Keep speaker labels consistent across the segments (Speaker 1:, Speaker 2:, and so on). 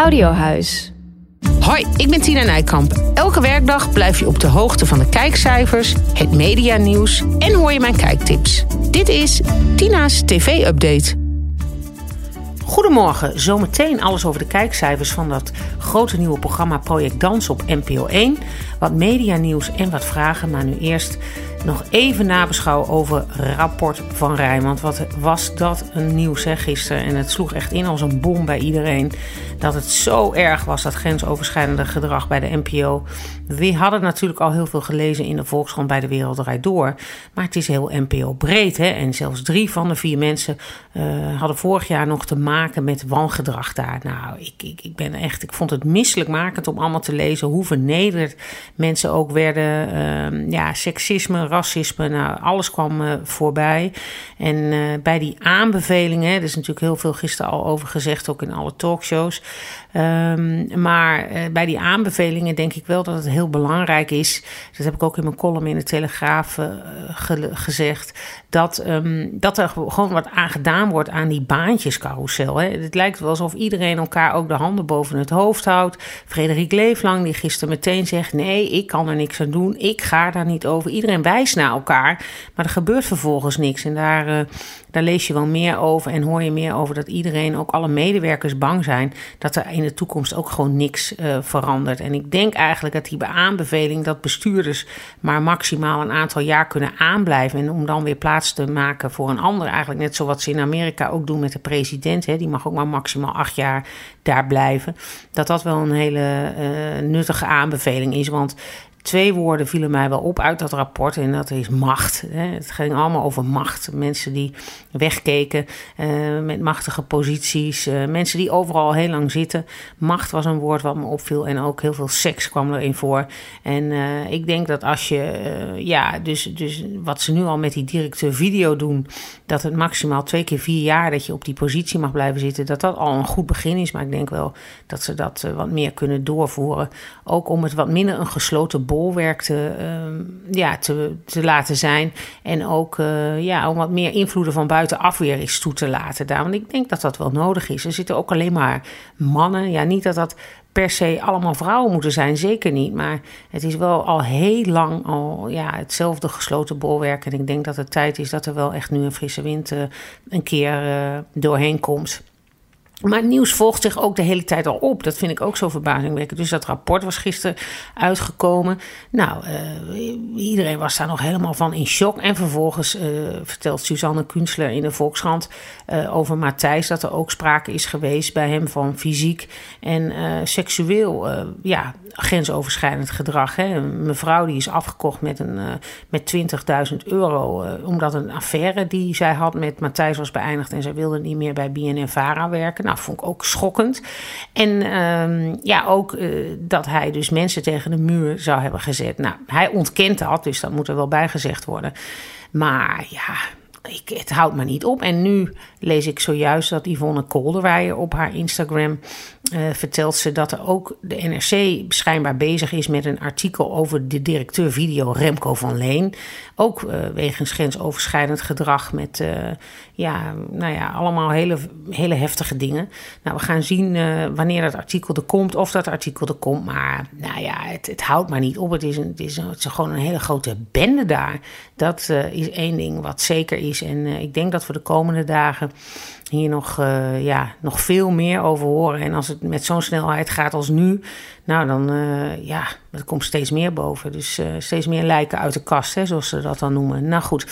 Speaker 1: Audiohuis.
Speaker 2: Hoi, ik ben Tina Nijkamp. Elke werkdag blijf je op de hoogte van de kijkcijfers, het medianieuws en hoor je mijn kijktips. Dit is Tina's TV-update. Goedemorgen, zometeen alles over de kijkcijfers van dat grote nieuwe programma Project Dans op NPO 1. Wat medianieuws en wat vragen, maar nu eerst nog even nabeschouwen over rapport van Rijn. Want wat was dat een nieuws hè, gisteren. En het sloeg echt in als een bom bij iedereen. Dat het zo erg was, dat grensoverschrijdende gedrag bij de NPO. We hadden natuurlijk al heel veel gelezen in de Volkskrant bij de Wereld Door. Maar het is heel NPO breed. Hè? En zelfs drie van de vier mensen uh, hadden vorig jaar nog te maken met wangedrag daar. Nou, ik, ik, ik ben echt, ik vond het misselijkmakend om allemaal te lezen hoe vernederd mensen ook werden. Uh, ja, seksisme, racisme, nou, alles kwam uh, voorbij. En uh, bij die aanbevelingen, er is natuurlijk heel veel gisteren al over gezegd, ook in alle talkshows. Um, maar uh, bij die aanbevelingen denk ik wel dat het heel belangrijk is. Dat heb ik ook in mijn column in de Telegraaf ge gezegd. Dat, um, dat er gewoon wat aan gedaan wordt aan die baantjescarousel. Hè. Het lijkt wel alsof iedereen elkaar ook de handen boven het hoofd houdt. Frederik Leeflang, die gisteren meteen zegt: Nee, ik kan er niks aan doen. Ik ga daar niet over. Iedereen naar elkaar. Maar er gebeurt vervolgens niks. En daar, uh, daar lees je wel meer over en hoor je meer over dat iedereen, ook alle medewerkers, bang zijn dat er in de toekomst ook gewoon niks uh, verandert. En ik denk eigenlijk dat die aanbeveling dat bestuurders maar maximaal een aantal jaar kunnen aanblijven. En om dan weer plaats te maken voor een ander. Eigenlijk net zoals ze in Amerika ook doen met de president. Hè, die mag ook maar maximaal acht jaar daar blijven. Dat dat wel een hele uh, nuttige aanbeveling is. Want Twee woorden vielen mij wel op uit dat rapport en dat is macht. Het ging allemaal over macht. Mensen die wegkeken uh, met machtige posities, uh, mensen die overal heel lang zitten. Macht was een woord wat me opviel en ook heel veel seks kwam erin voor. En uh, ik denk dat als je, ja, dus, dus wat ze nu al met die directeur video doen, dat het maximaal twee keer vier jaar dat je op die positie mag blijven zitten, dat dat al een goed begin is. Maar ik denk wel dat ze dat wat meer kunnen doorvoeren. Ook om het wat minder een gesloten bolwerk te, uh, ja, te, te laten zijn. En ook uh, ja, om wat meer invloeden van buitenaf weer eens toe te laten daar. Want ik denk dat dat wel nodig is. Er zitten ook alleen maar mannen. Ja, niet dat dat per se allemaal vrouwen moeten zijn, zeker niet. Maar het is wel al heel lang al ja, hetzelfde gesloten bolwerk. En ik denk dat het tijd is dat er wel echt nu een frisse wind uh, een keer uh, doorheen komt. Maar het nieuws volgt zich ook de hele tijd al op. Dat vind ik ook zo verbazingwekkend. Dus dat rapport was gisteren uitgekomen. Nou, uh, iedereen was daar nog helemaal van in shock. En vervolgens uh, vertelt Suzanne Kunstler in de Volkskrant uh, over Matthijs... dat er ook sprake is geweest bij hem van fysiek en seksueel ja, grensoverschrijdend gedrag. Hè. Een mevrouw die is afgekocht met, een, met 20.000 euro... omdat een affaire die zij had met Matthijs was beëindigd... en zij wilde niet meer bij BNN-Vara werken... Nou, vond ik ook schokkend. En um, ja, ook uh, dat hij dus mensen tegen de muur zou hebben gezet. Nou, hij ontkent dat, dus dat moet er wel bij gezegd worden. Maar ja, ik, het houdt me niet op. En nu lees ik zojuist dat Yvonne Kolderweijer op haar Instagram uh, vertelt ze dat er ook de NRC schijnbaar bezig is met een artikel over de directeur video Remco van Leen. Ook uh, wegens grensoverschrijdend gedrag met uh, ja, nou ja, allemaal hele, hele heftige dingen. Nou, we gaan zien wanneer dat artikel er komt, of dat artikel er komt. Maar nou ja, het, het houdt maar niet op. Het is, een, het, is het is gewoon een hele grote bende daar. Dat is één ding wat zeker is. En ik denk dat we de komende dagen hier nog, uh, ja, nog veel meer over horen. En als het met zo'n snelheid gaat als nu, nou dan, uh, ja, er komt steeds meer boven. Dus uh, steeds meer lijken uit de kast, hè, zoals ze dat dan noemen. Nou goed,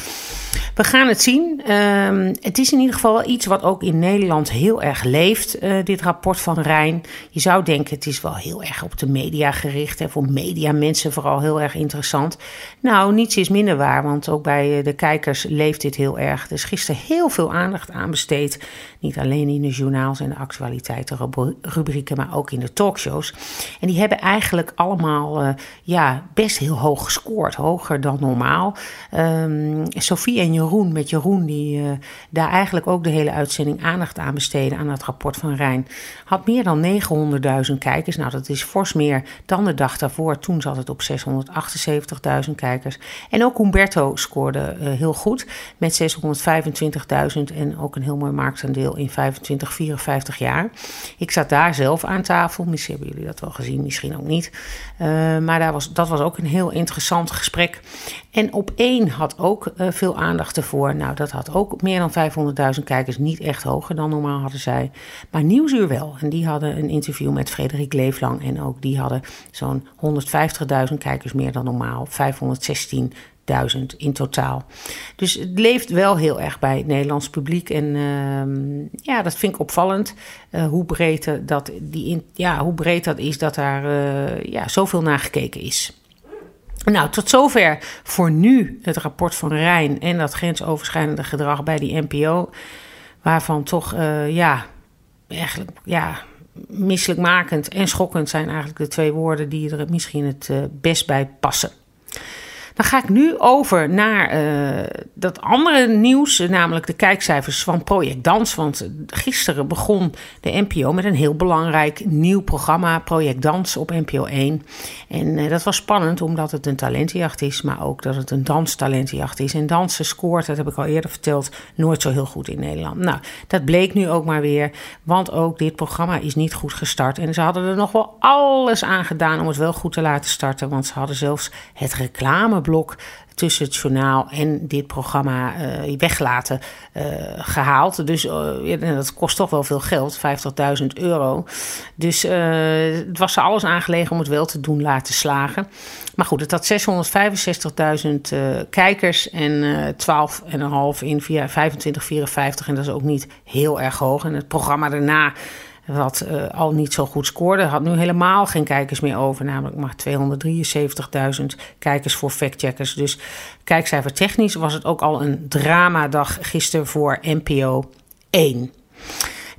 Speaker 2: we gaan het zien. Um, het is in ieder geval iets wat ook in Nederland heel erg leeft, dit rapport van Rijn. Je zou denken, het is wel heel erg op de media gericht. Hè, voor mediamensen vooral heel erg interessant. Nou, niets is minder waar, want ook bij de kijkers leeft dit heel erg. Er is gisteren heel veel aandacht aan besteed Niet alleen in de journaals en de actualiteitenrubrieken, maar ook in de talkshows. En die hebben eigenlijk allemaal uh, ja, best heel hoog gescoord. Hoger dan normaal. Um, Sophie en Jeroen, met Jeroen, die uh, daar eigenlijk ook de hele uitzending aandacht aan besteden aan het rapport van Rijn, had meer dan 900.000 kijkers. Nou, dat is fors meer dan de dag daarvoor. Toen zat het op 678.000 kijkers. En ook Humberto scoorde uh, heel goed met 625.000 en ook een heel mooi marktaandeel in 25, 54 jaar. Ik zat daar zelf aan tafel. Misschien hebben jullie dat wel gezien, misschien ook niet. Uh, maar daar was, dat was ook een heel interessant gesprek. En op één had ook uh, veel aandacht ervoor. Nou, dat had ook meer dan 500.000 kijkers. Niet echt hoger dan normaal hadden zij. Maar Nieuwsuur wel. En die hadden een interview met Frederik Leeflang. En ook die hadden zo'n 150.000 kijkers meer dan normaal. 516 in totaal. Dus het leeft wel heel erg bij het Nederlands publiek. En uh, ja, dat vind ik opvallend. Uh, hoe, breed dat, die in, ja, hoe breed dat is dat daar uh, ja, zoveel naar gekeken is. Nou, tot zover voor nu het rapport van Rijn en dat grensoverschrijdende gedrag bij die NPO. Waarvan toch, uh, ja, eigenlijk, ja, misselijkmakend en schokkend zijn eigenlijk de twee woorden die er misschien het best bij passen. Dan ga ik nu over naar uh, dat andere nieuws, namelijk de kijkcijfers van Project Dans. Want gisteren begon de NPO met een heel belangrijk nieuw programma, Project Dans op NPO 1. En uh, dat was spannend omdat het een talentenjacht is, maar ook dat het een danstalentenjacht is. En dansen scoort, dat heb ik al eerder verteld, nooit zo heel goed in Nederland. Nou, dat bleek nu ook maar weer, want ook dit programma is niet goed gestart. En ze hadden er nog wel alles aan gedaan om het wel goed te laten starten, want ze hadden zelfs het reclame tussen het journaal en dit programma uh, weglaten uh, gehaald. Dus uh, dat kost toch wel veel geld, 50.000 euro. Dus het was er alles aangelegen om het wel te doen laten slagen. Maar goed, het had 665.000 kijkers en 12,5 in via 25, 54. En dat is ook niet heel erg hoog. En het programma daarna wat uh, al niet zo goed scoorde. Had nu helemaal geen kijkers meer over, namelijk maar 273.000 kijkers voor factcheckers. Dus kijkcijfer technisch was het ook al een dramadag gisteren voor NPO 1.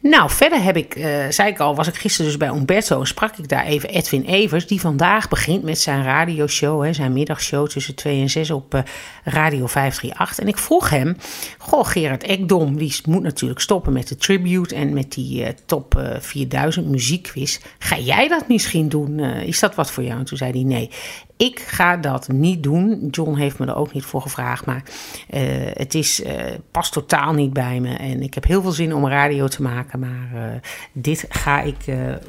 Speaker 2: Nou, verder heb ik, uh, zei ik al, was ik gisteren dus bij Umberto en sprak ik daar even Edwin Evers, die vandaag begint met zijn radioshow, hè, zijn middagshow tussen 2 en 6 op uh, Radio 538. En ik vroeg hem, goh Gerard Ekdom, die moet natuurlijk stoppen met de tribute en met die uh, top 4000 muziekquiz. Ga jij dat misschien doen? is dat wat voor jou? En toen zei hij nee. Ik ga dat niet doen. John heeft me er ook niet voor gevraagd. Maar uh, het is, uh, past totaal niet bij me. En ik heb heel veel zin om radio te maken. Maar uh, dit ga ik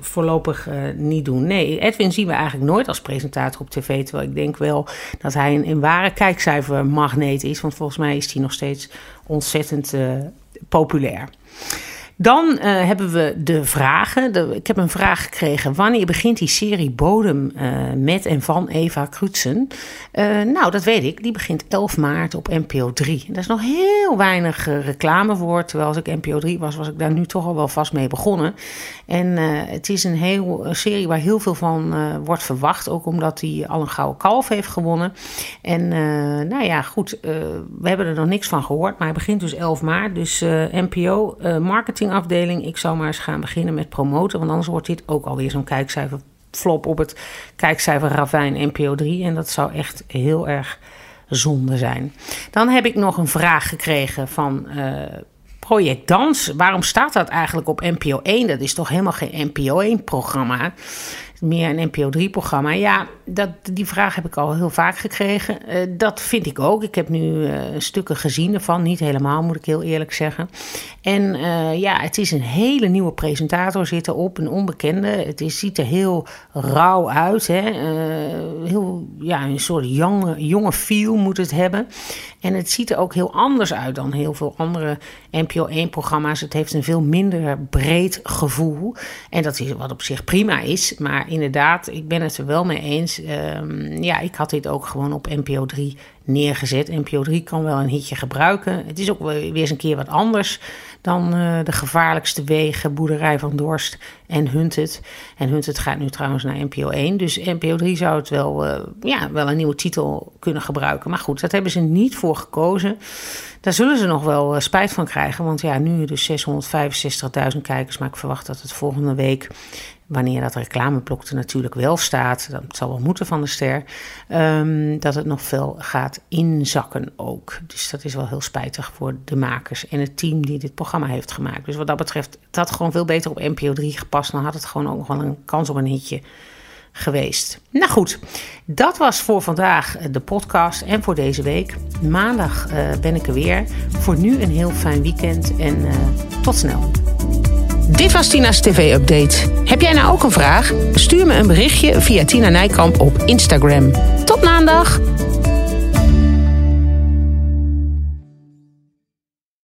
Speaker 2: voorlopig niet doen. Nee, Edwin zien we eigenlijk nooit als presentator op tv. Terwijl ik denk wel dat hij een, een ware kijkcijfermagneet is. Want volgens mij is hij nog steeds ontzettend populair. Dan uh, hebben we de vragen. Ik heb een vraag gekregen. Wanneer begint die serie Bodem uh, met en van Eva Krutsen? Uh, nou, dat weet ik. Die begint 11 maart op NPO 3. Daar is nog heel weinig reclame voor. Terwijl als ik NPO 3 was, was ik daar nu toch al wel vast mee begonnen. En het is een, heel, serie waar heel veel van wordt verwacht. Ook omdat hij al een gouden kalf heeft gewonnen. En nou ja, goed. we hebben er nog niks van gehoord. Maar hij begint dus 11 maart. Dus NPO marketing afdeling. Ik zou maar eens gaan beginnen met promoten. Want anders wordt dit ook alweer zo'n kijkcijfer flop op het kijkcijfer Ravijn NPO 3. En dat zou echt heel erg zonde zijn. Dan heb ik nog een vraag gekregen van uh, Project Dans. Waarom staat dat eigenlijk op NPO 1? Dat is toch helemaal geen NPO 1 programma meer een NPO 3-programma? Ja, dat, die vraag heb ik al heel vaak gekregen. Uh, dat vind ik ook. Ik heb nu uh, stukken gezien ervan. Niet helemaal, moet ik heel eerlijk zeggen. En uh, ja, het is een hele nieuwe presentator zit erop. Een onbekende. Het is, ziet er heel rauw uit. Hè? heel, ja, een soort jonge, jonge feel moet het hebben. En het ziet er ook heel anders uit dan heel veel andere NPO 1-programma's. Het heeft een veel minder breed gevoel. En dat is wat op zich prima is. Maar inderdaad, ik ben het er wel mee eens. Um, ja, ik had dit ook gewoon op NPO 3 neergezet. NPO 3 kan wel een hitje gebruiken. Het is ook weer eens een keer wat anders dan uh, de gevaarlijkste wegen, Boerderij van Dorst en Hunted. En Hunted gaat nu trouwens naar NPO 1. Dus NPO 3 zou het wel, uh, ja, wel een nieuwe titel kunnen gebruiken. Maar goed, dat hebben ze niet voor gekozen. Daar zullen ze nog wel uh, spijt van krijgen. Want ja, nu dus 665.000 kijkers. Maar ik verwacht dat het volgende week wanneer dat reclameblok er natuurlijk wel staat, dat zal wel moeten van de ster, um, dat het nog veel gaat inzakken ook. Dus dat is wel heel spijtig voor de makers en het team die dit programma heeft gemaakt. Dus wat dat betreft, het had gewoon veel beter op NPO 3 gepast. Dan had het gewoon ook nog wel een kans op een hitje geweest. Nou goed, dat was voor vandaag de podcast en voor deze week. Maandag uh, ben ik er weer. Voor nu een heel fijn weekend en uh, tot snel.
Speaker 1: Dit was Tina's TV-update. Heb jij nou ook een vraag? Stuur me een berichtje via Tina Nijkamp op Instagram. Tot maandag!